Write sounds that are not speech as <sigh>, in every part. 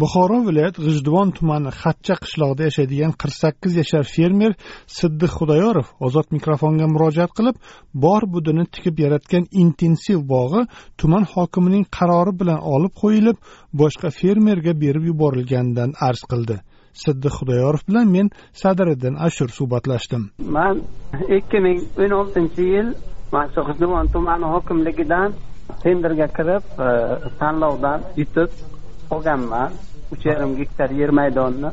Buxoro viloyat g'ijduvon tumani xatcha qishlog'ida yashaydigan qirq sakkiz yashar fermer siddiq xudoyorov ozod mikrofonga murojaat qilib bor budini tikib yaratgan intensiv bog'i tuman hokimining qarori bilan olib qo'yilib boshqa fermerga berib yuborilganidan arz qildi. Siddiq xudoyorov bilan men sadiriddin ashur suhbatlashdim. Man ikki ming o'n oltinchi yil mana shu g'ijduvon tumani hokimligidan tenderga kirib e, tanlovdan yutib olganman uch yarim gektar yer maydonni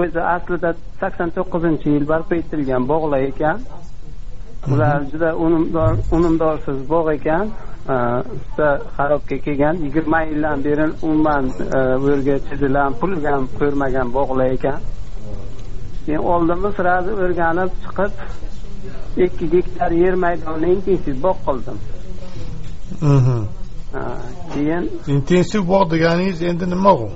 o'zi aslida sakson to'qqizinchi yil barpo etilgan bog'lar ekan. Ular juda unumdor unumdorsiz bog' ekan. Juda xarobga kelgan yigirma yildan beri umuman bu yerga chizilan pul ham ko'rmagan bog'lar ekan. Keyin oldimda sразу o'rganib chiqib ikki gektar yer maydonni intensiv bog' qildim keyin intensiv bog' deganingiz endi nima u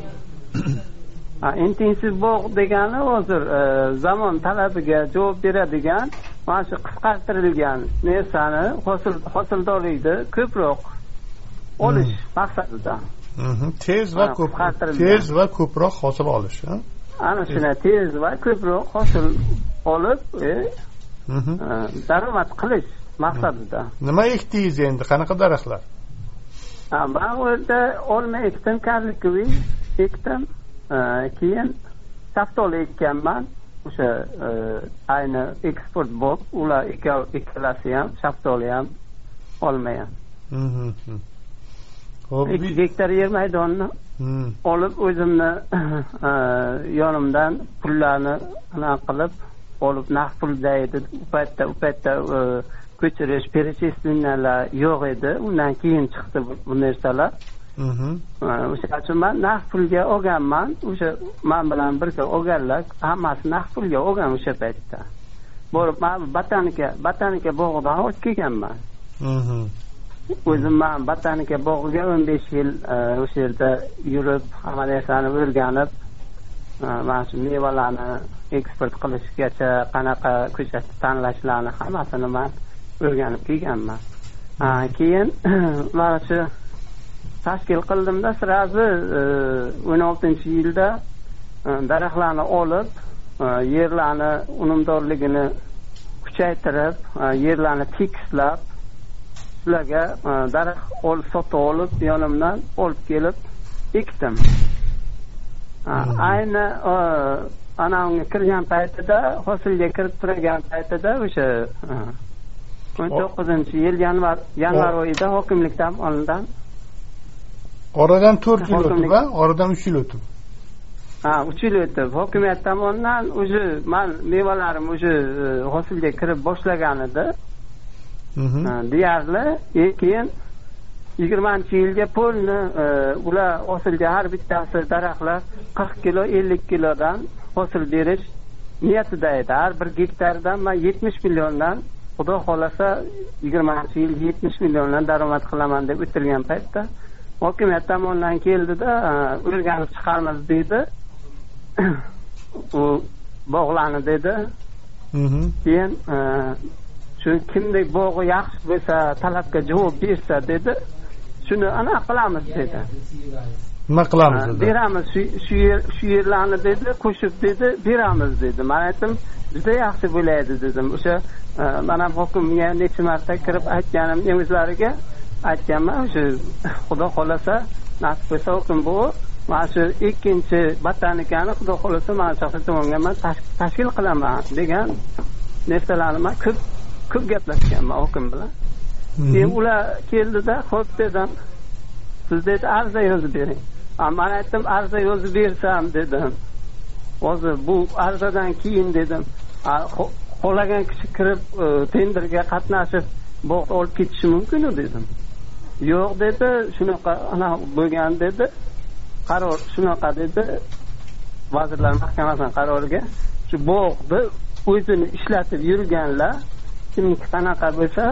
<coughs> intensiv bog' degani hozir e, zamon talabiga javob beradigan mana shu qisqartirilgan narsani hosil hosildorlikni ko'proq olish maqsadida. Tez va ko'p tez va ko'proq hosil olish ana shunday tez va ko'proq hosil olib e, e, daromad qilish maqsadida. Nima ekdingiz endi? Qanaqa daraxtlar man u yerda olma ekdim karlikoviy ekdim. Keyin shaftoli ekkanman. O'sha ayni eksport bo'lib ular ikkalasi ham shaftoli ham olma ham ho'p ikki gektar yer maydonni olib o'zimni <coughs> yonimdan pullarni anaqa qilib olib naqd pulda edi. U paytda u paytda ko'chirish перечисленияlar yo'q edi. Undan keyin chiqdi bu narsalar. O'shaning uchun man naqd pulga olganman. O'sha man bilan birga olganlar hammasi naqd pulga olgan o'sha paytda. Borib man botanika botanika bog'idan olib kelganman. O'zim man botanika bog'iga o'n besh yil o'sha yerda yurib hamma narsani o'rganib mana shu mevalarni eksport qilishgacha qanaqa ko'chatni tanlashlarni hammasini man o'rganib kelganman. Keyin <clears throat> mana shu tashkil qildimda сразу e, o'n oltinchi yilda e, daraxtlarni olib e, yerlarni unumdorligini kuchaytirib yerlarni tekislab shularga daraxt sotib olib yonimdan olib kelib ekdim. Ayni anavi kirgan paytida hosilga kirib turgan paytida o'sha o'n to'qqizinchi yil yanvar yanvar oyida hokimlikdan olingan. Oradan to'rt yil o'tib a oradan uch yil o'tib. Ha uch yil o'tib. Hokimiyat tomonidan уже man mevalarim уже e, hosilga kirib boshlagan edi. Deyarli keyin yigirmanchi yilga polni e, ular hosilga har bittasi daraxtlar qirq kilo ellik kilodan hosil berish niyatida edi. Har bir gektardan man yetmish milliondan xudo xohlasa yigirmanchi yil yetmish milliondan daromad qilaman deb o'tirgan paytda hokimiyat tomonidan keldida o'rganib chiqamiz deydi. <clears throat> U bog'larni dedi. Keyin shu kimdek bog'i yaxshi bo'lsa talabga javob bersa dedi shuni anaqa qilamiz dedi. Nima qilamiz dedi? Beramiz shu yer shu yerlarni dedi qo'shib dedi beramiz dedi. Man aytdim juda yaxshi bo'ladi dedim. O'sha e, man ham hokimga necha marta kirib aytganimni o'zlariga aytganman o'sha xudo xohlasa nasib qilsa hokim buvi mana shu ikkinchi botanikani xudo xohlasa mana shu tomonga man tashkil qilaman degan narsalarni man ko'p ko'p gaplashganman hokim bilan. Mhm. keyin ular keldida ho'p dedim siz dedi arza yozib bering. Man aytdim arza yozib bersam dedim. Hozir bu arzadan keyin dedim xohlagan kishi kirib e, tenderga qatnashib bog' olib ketishi mumkinu dedim. Yo'q dedi shunaqa anaqa bo'lgan dedi. Qaror shunaqa dedi. Vazirlar mahkamasini qaroriga shu bog'ni o'zini ishlatib yurganlar kimniki qanaqa bo'lsa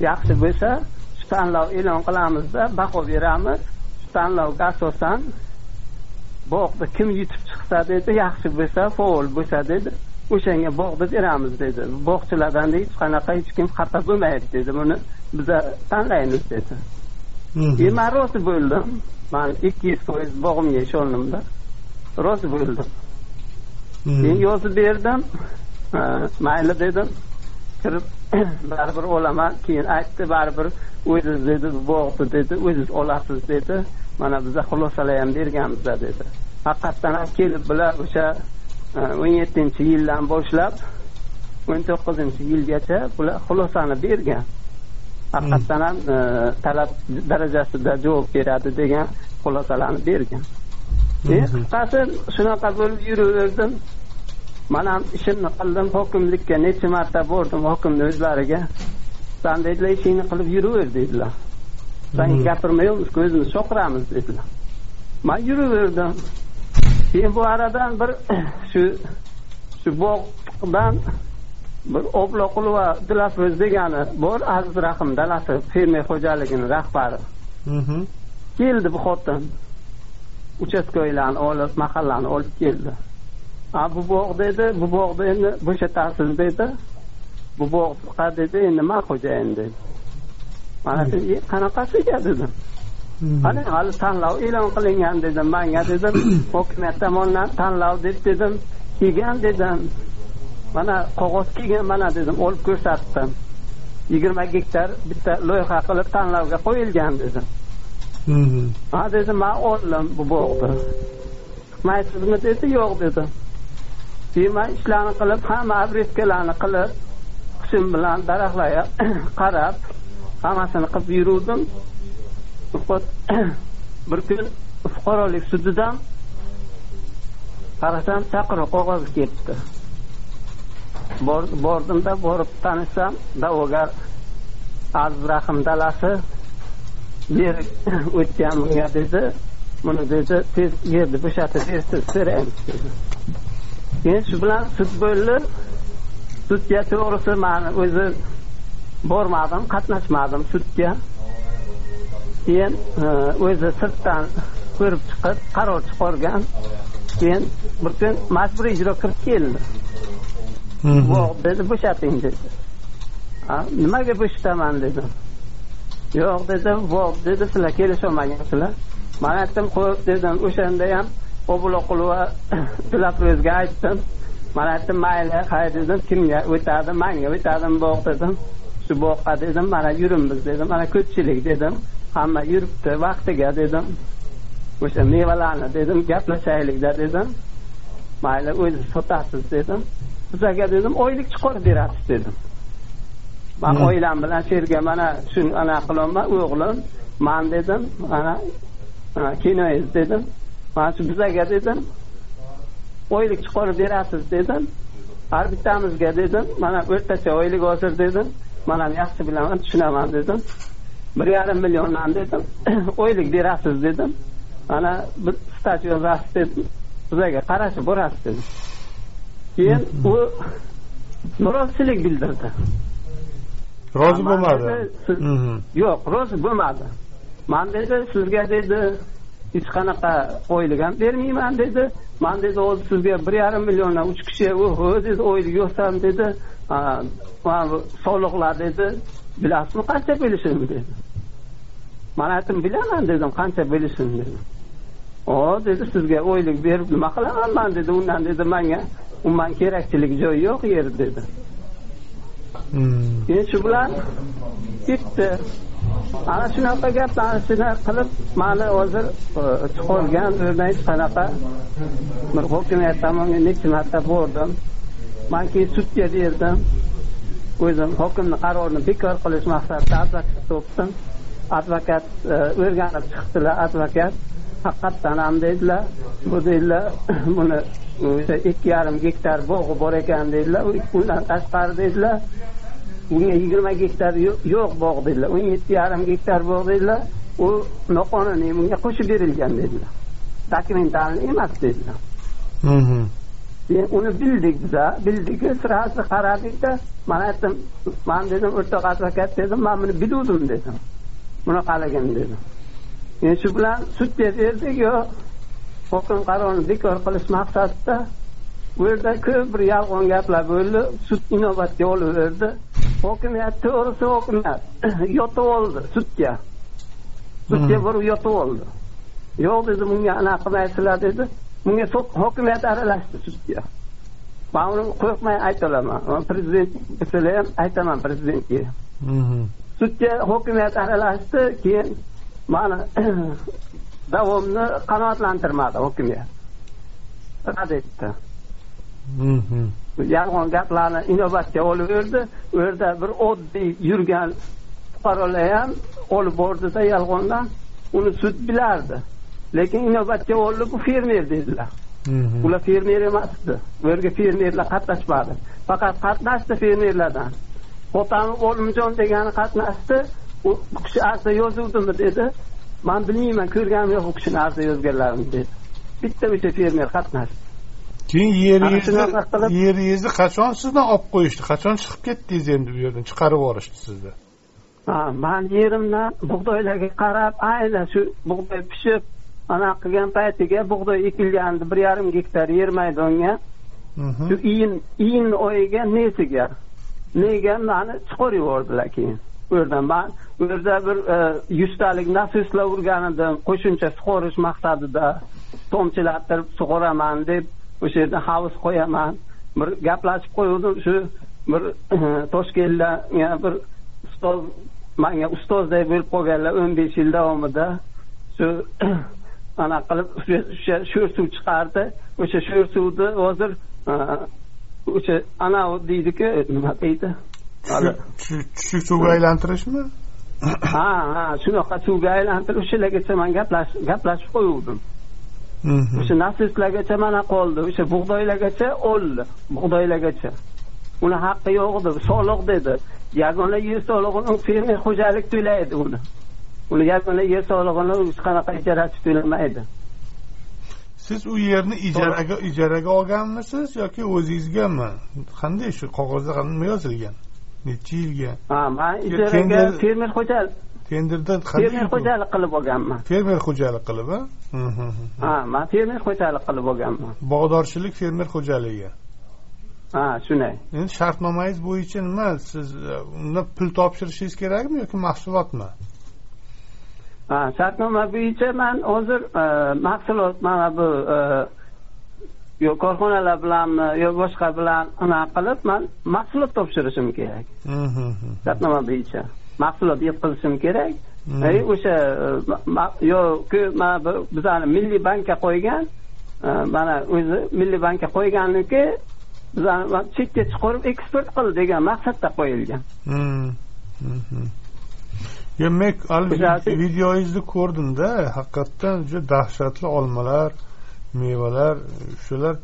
yaxshi bo'lsa shu tanlov e'lon qilamizda baho beramiz. Tanlovga asosan bog'ni kim yutib chiqsa dedi yaxshi bo'lsa faol bo'lsa dedi o'shanga bog'ni beramiz dedi. Bog'chilardan hech qanaqa hech kim xafa bo'lmaydi dedi. Buni biza tanlaymiz dedi. Man rozi bo'ldim. Man ikki yuz foiz bog'imga ishondimda rozi bo'ldim. Keyin yozib berdim. Mayli dedim kirib <clears throat> baribir olaman. Keyin aytdi baribir o'ziz dedi bog'ni dedi o'ziz olasiz dedi. Mana biza xulosalar ham berganmiz dedi. Haqiqatdan ham kelib bular o'sha e, o'n yettinchi yildan boshlab o'n to'qqizinchi yilgacha bular xulosani bergan. Haqiqatdan ham e, talab darajasida javob beradi degan xulosalarni bergan. Qisqasi shunaqa bo'lib yuraverdim man ham ishimni qildim hokimlikka necha marta bordim hokimni o'zlariga. San dedilar ishingni qilib yuraver dedilar. San gapirmayapmiz o'zimiz chopiramiz dedilar. Man yuraverdim. Keyin bu aradan bir <clears throat> shu shu bog'dan bir obloqulova dilafruz degani bor aziz rahim dalasi fermer xo'jaligini rahbari. Keldi bu xotin. Uchastkoylarni olib mahallani olib keldi a bu bog' dedi bu bog'ni endi bo'shatasiz dedi bu bog'qa dedi endi man xo'jayin dedi mana e, qanaqasiga dedim qani hali tanlov e'lon qilingan dedim manga dedim hokimiyat tomonidan tanlov deb dedim kelgan dedim mana qog'oz kelgan mana dedim olib ko'rsatdim yigirma gektar bitta loyiha qilib tanlovga qo'yilgan dedim ha dedim man oldim bu bog'ni chiqmaysizmi dedi yo'q dedim keyin ishlarni qilib hamma обрезкаlarni qilib hushim bilan daraxtlarga <coughs> qarab hammasini qilib yuruvdim. <coughs> Bir kun fuqarolik sudidan qarasam chaqiruv qog'ozi kelibdi bordimda borib tanishsam da'vogar aziz rahim dalasi yer <coughs> o'tgan bunga dedi. Buni dedi tez yerni bo'shatib bersiz so'raymiz dedi keyin shu bilan sud bo'ldi sudga to'g'risi mani o'zi bormadim qatnashmadim sudga. Keyin e, o'zi sirtdan ko'rib chiqib qaror chiqargan. Keyin bir kun majburiy ijro kirib keldi. Dedi bo'shating dedi. Nimaga bo'shataman dedim yo'q dedi bog' dedi sizlar kelisholmagansizlar man aytdim xo'p dedim o'shanda ham obuloqulova <coughs> dilafruzga aytdim. Man aytdim mayli hay dedim. Kimga o'tadi? Manga o'tadimi bog' dedim. Shu bog'qa dedim. Mana yuribmiz dedim. Mana ko'pchilik dedim. Hamma yuribdi vaqtiga dedim. O'sha mevalarni dedim gaplashaylikda dedim. Mayli o'ziz sotasiz dedim. Bizlarga dedim oylik chiqarib berasiz dedim. Man hmm. oilam bilan shu yerga mana shuni anaqa qilyapman o'g'lim man dedim mana kinoyiz dedim mana shu bizaga dedim oylik chiqarib berasiz dedim har bittamizga dedim mana o'rtacha oylik hozir dedim man ham yaxshi bilaman tushunaman dedim bir yarim milliondan dedim <clears throat> oylik berasiz dedim mana bir staj yozasiz dedim bizaga qarashib borasiz dedim. Keyin u norozichilik bildirdi. Rozi bo'lmadi. yo'q rozi bo'lmadi. Man dedi sizga dedi hech qanaqa oylik ham bermayman dedi. Man dedi hozir sizga bir yarim milliondan uch kishi dedi oylik yo'qsan dedi. Mana bu soliqlar dedi. Bilasizmi qancha bo'lishini dedi. Man aytdim bilaman dedim qancha bo'lishini dedim o dedi sizga oylik berib nima qilaman man? dedi. Undan dedi manga umuman kerakchilik joyi yo'q yer dedi. Hmm. keyin shu bilan ketdi ana shunaqa gaplarni qilib mani hozir e, chiqargan o'rdan hech qanaqa bir hokimiyat necha marta bordim. Man keyin sudga berdim o'zim hokimni qarorini bekor qilish maqsadida advokat topdim. Advokat e, o'rganib chiqdilar advokat. Haqiqatdan ham dedilar bu deydilar <coughs> buni o'sha ikki yarim gektar bog'i bor ekan deydilar undan tashqari deydilar yigirma gektar yo'q bog' dedilar. O'n yetti yarim gektar bog' dedilar. U noqonuniy bunga qo'shib berilgan dedilar. Dokumentalniy emas dedilar. Keyin uni bildik biza. Bildik sirasi qaradikda man aytdim man dedim o'rtoq advokat dedim man buni biluvdim dedim. Bunaqaligini dedim. Endi shu bilan sud berdik yo hukm qarorini bekor qilish maqsadida bu yerda ko'p bir yolg'on gaplar bo'ldi. Sud inobatga olaverdi hokimiyat to'g'risi hokimiyat <clears throat> yotib oldi sudga sudga Hmm. borib yotib oldi. Yo'q dedi bunga anaqa qilmaysizlar dedi. Bunga hokimiyat aralashdi sudga man uni qo'rqmay ayta olaman Man prezident bo'lsalar ham aytaman prezidentga. Mhm. sudga hokimiyat aralashdi keyin mani <clears throat> davomni qanoatlantirmadi hokimiyat. Rad etdi. Mhm. Yolg'on gaplarni inobatga olaverdi u yerda bir oddiy yurgan fuqarolar ham olib bordida yolg'ondan. Uni sud bilardi. Lekin inobatga oldi bu fermer dedilar. Mhm. ular fermer emasdi. Bu yerga fermerlar qatnashmadi. Faqat qatnashdi fermerlardan. Otamni olimjon degani qatnashdi. U kishi arza yozuvdimi dedi. Man bilmayman ko'rganim yo'q u kishini arza yozganlarini dedi. Bitta o'sha fermer qatnashdi keyin yeringizni yeringizni qachon sizdan olib qo'yishdi? Qachon chiqib ketdingiz endi bu yerdan chiqarib yuborishdi sizni? Man yerimdan bug'doylarga qarab aynan shu bug'doy pishib anaqa qilgan paytiga bug'doy ekilgandi bir yarim gektar yer maydonga. Mhm. shu iyun iyun oyiga nesiga nega mani chiqarib yubordilar keyin? U yerdan man u yerda bir e, yuztalik nasoslar urgan edim qo'shimcha sug'orish maqsadida tomchilattirib sug'oraman deb o'sha yerda hovuz qo'yaman. Bir gaplashib qo'yuvdim shu bir toshkentda bir ustoz manga ustozday bo'lib qolganlar o'n besh yil davomida shu <coughs> anaqa qilib o'sha sho'r suv chiqardi. O'sha sho'r suvni hozir e, o'sha anavi deydiku nima deydi? Tushuk- suvga aylantirishmi? <coughs> Ha ha shunaqa suvga aylantirib o'shalargacha man gaplashib qo'yuvdim. O'sha nasoslargacha mana qoldi o'sha bug'doylargacha o'ldi bug'doylargacha. Uni haqqi yo'q edi soliq dedi. Yagona yer solig'ini fermer xo'jalik to'laydi uni. Uni yagona yer solig'ini hech qanaqa ijarachi to'lamaydi. Siz u yerni ijaraga ijaraga olganmisiz yoki o'zingizgami? Qanday shu qog'ozda nima yozilgan? Necha yilga? Ha man ijaraga fermer xo'jalik tenderda fermer xo'jalik qilib olganman. Fermer xo'jalik qilib a ha man fermer xo'jalik qilib olganman. Bog'dorchilik fermer xo'jaligi ha shunday. Endi shartnomangiz bo'yicha nima? Siz e, unda pul topshirishingiz kerakmi yoki mahsulotmi? Ha shartnoma bo'yicha man hozir e, mahsulot mana bu e, yo korxonalar bilanmi yo boshqa bilan anaqa qilib man mahsulot topshirishim kerak. Shartnoma bo'yicha mahsulot yetkazishim kerak. E, o'sha ma- ma- yo ku- mana bizani milliy bankka qo'ygan e, mana o'zi milliy bankka qo'yganniki bizani chetga chiqarib eksport qil degan maqsadda qo'yilgan. Mhm. Mhm. yo men hali O'sha- videoyingizni ko'rdimda haqiqatdan juda dahshatli olmalar mevalar shular.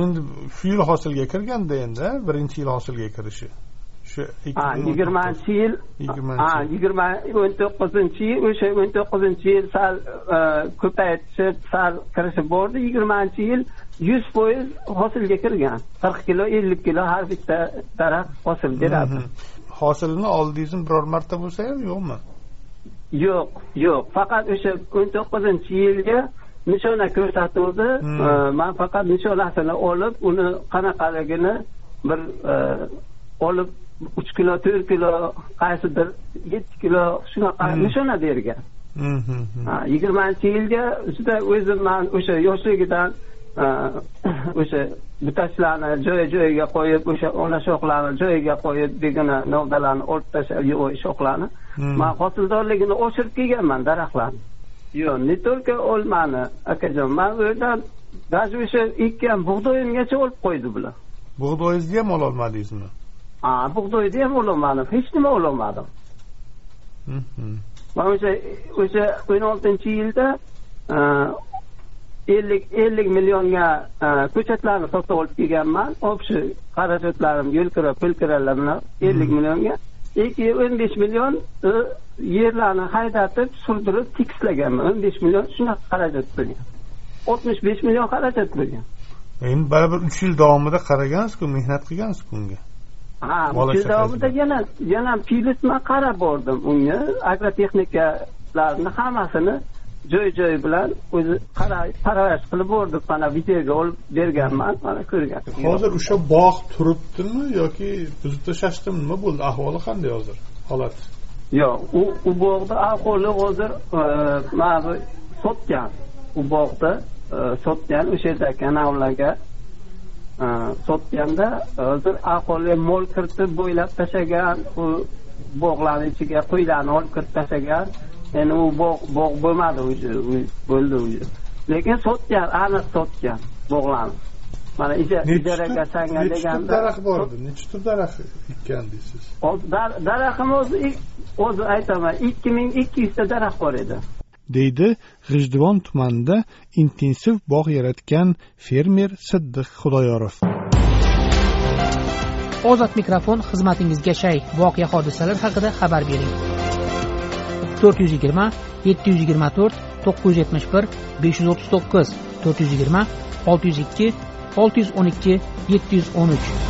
Endi shu yil hosilga kirganda endi birinchi yil hosilga kirishi yigirmanchi yil Yigirmanchi ha yil. yigirma o'n to'qqizinchi yil o'sha o'n to'qqizinchi yil sal e, ko'paytishib sal kirishib bordi. Yigirmanchi yil yuz foiz hosilga kirgan. qirq kilo ellik kilo har bitta daraxt hosil beradi. Hosilini oldingizmi biror marta bo'lsa ham yo'qmi? Yo'q yo'q. Faqat o'sha o'n to'qqizinchi yilga nishona ko'rsatuvdi. E, man faqat nishonasini olib uni qanaqaligini bir e, olib uch kilo to'rt kilo qaysidir yetti kilo shunaqa Hmm. nishona bergan Mhm. Ha, yigirmanchi yilga juda o'zim man o'sha yoshligidan <coughs> o'sha butachlarni joy joyiga qo'yib o'sha ona shoxlarni joyiga qo'yib begona novdalarni olib tashlab shoxlarni Hmm. man hosildorligini oshirib kelganman daraxtlarni yo'q не только olmani akajon man u yerdan даже o'sha ekkan bug'doyimgacha olib qo'ydi bular bug'doyingizni ham ololmadingizmi bug'doyni ham ololmadim hech nima ololmadim Mhm. man o'sha o'sha o'n oltinchi yilda ellik ellik millionga ko'chatlarni sotib olib kelganman shu xarajatlarim yo'lkira pulkiralar bilan ellik millionga o'n besh million yerlarni haydatib surdirib tekislaganman o'n besh million shunaqa xarajat bo'lgan oltmish besh million xarajat bo'lgan endi baribir uch yil davomida qaragansiz-ku mehnat qilgansiz-ku unga ha chaqasi davomida yana yana pilotman qarab bordim unga. Agrotexnika hududlarini hammasini joy joy bilan o'zi parvarish qilib bordik mana videoga olib berganman mana ko'rgan hozir o'sha bog' turibdimi yoki buzib tashlashdimi nima bo'ldi. Ahvoli qanday hozir? Holat? Yo'q u u bog'ni ahvoli hozir e, mana bu sotgan. U bog'ni e, sotgan o'sha yerda kanallarga sotganda hozir ahvoli mol kiritib bo'ylab tashlagan u bog'larni ichiga qo'ylarni olib kirib tashlagan. Endi u bog' bog' bo'lmadi уже bo'ldi уже lekin sotgan aniq sotgan bog'larni. Mana ijaraga sangan deganda daraxt bor edi necha tur daraxt ekkan deysiz? Daraxtim o'zi o'zi aytaman ikki ming ikki yuzta daraxt bor edi deydi g'ijduvon tumanida intensiv bog' yaratgan fermer siddiq xudoyorov. Ozod mikrofon xizmatingizga shay. Voqea hodisalar haqida xabar bering. To'rt yuz yigirma yetti yuz yigirma to'rt to'qqiz yuz yetmish bir besh yuz o'ttiz to'qqiz to'rt yuz yigirma olti yuz ikki olti yuz o'n ikki yetti yuz o'n uch.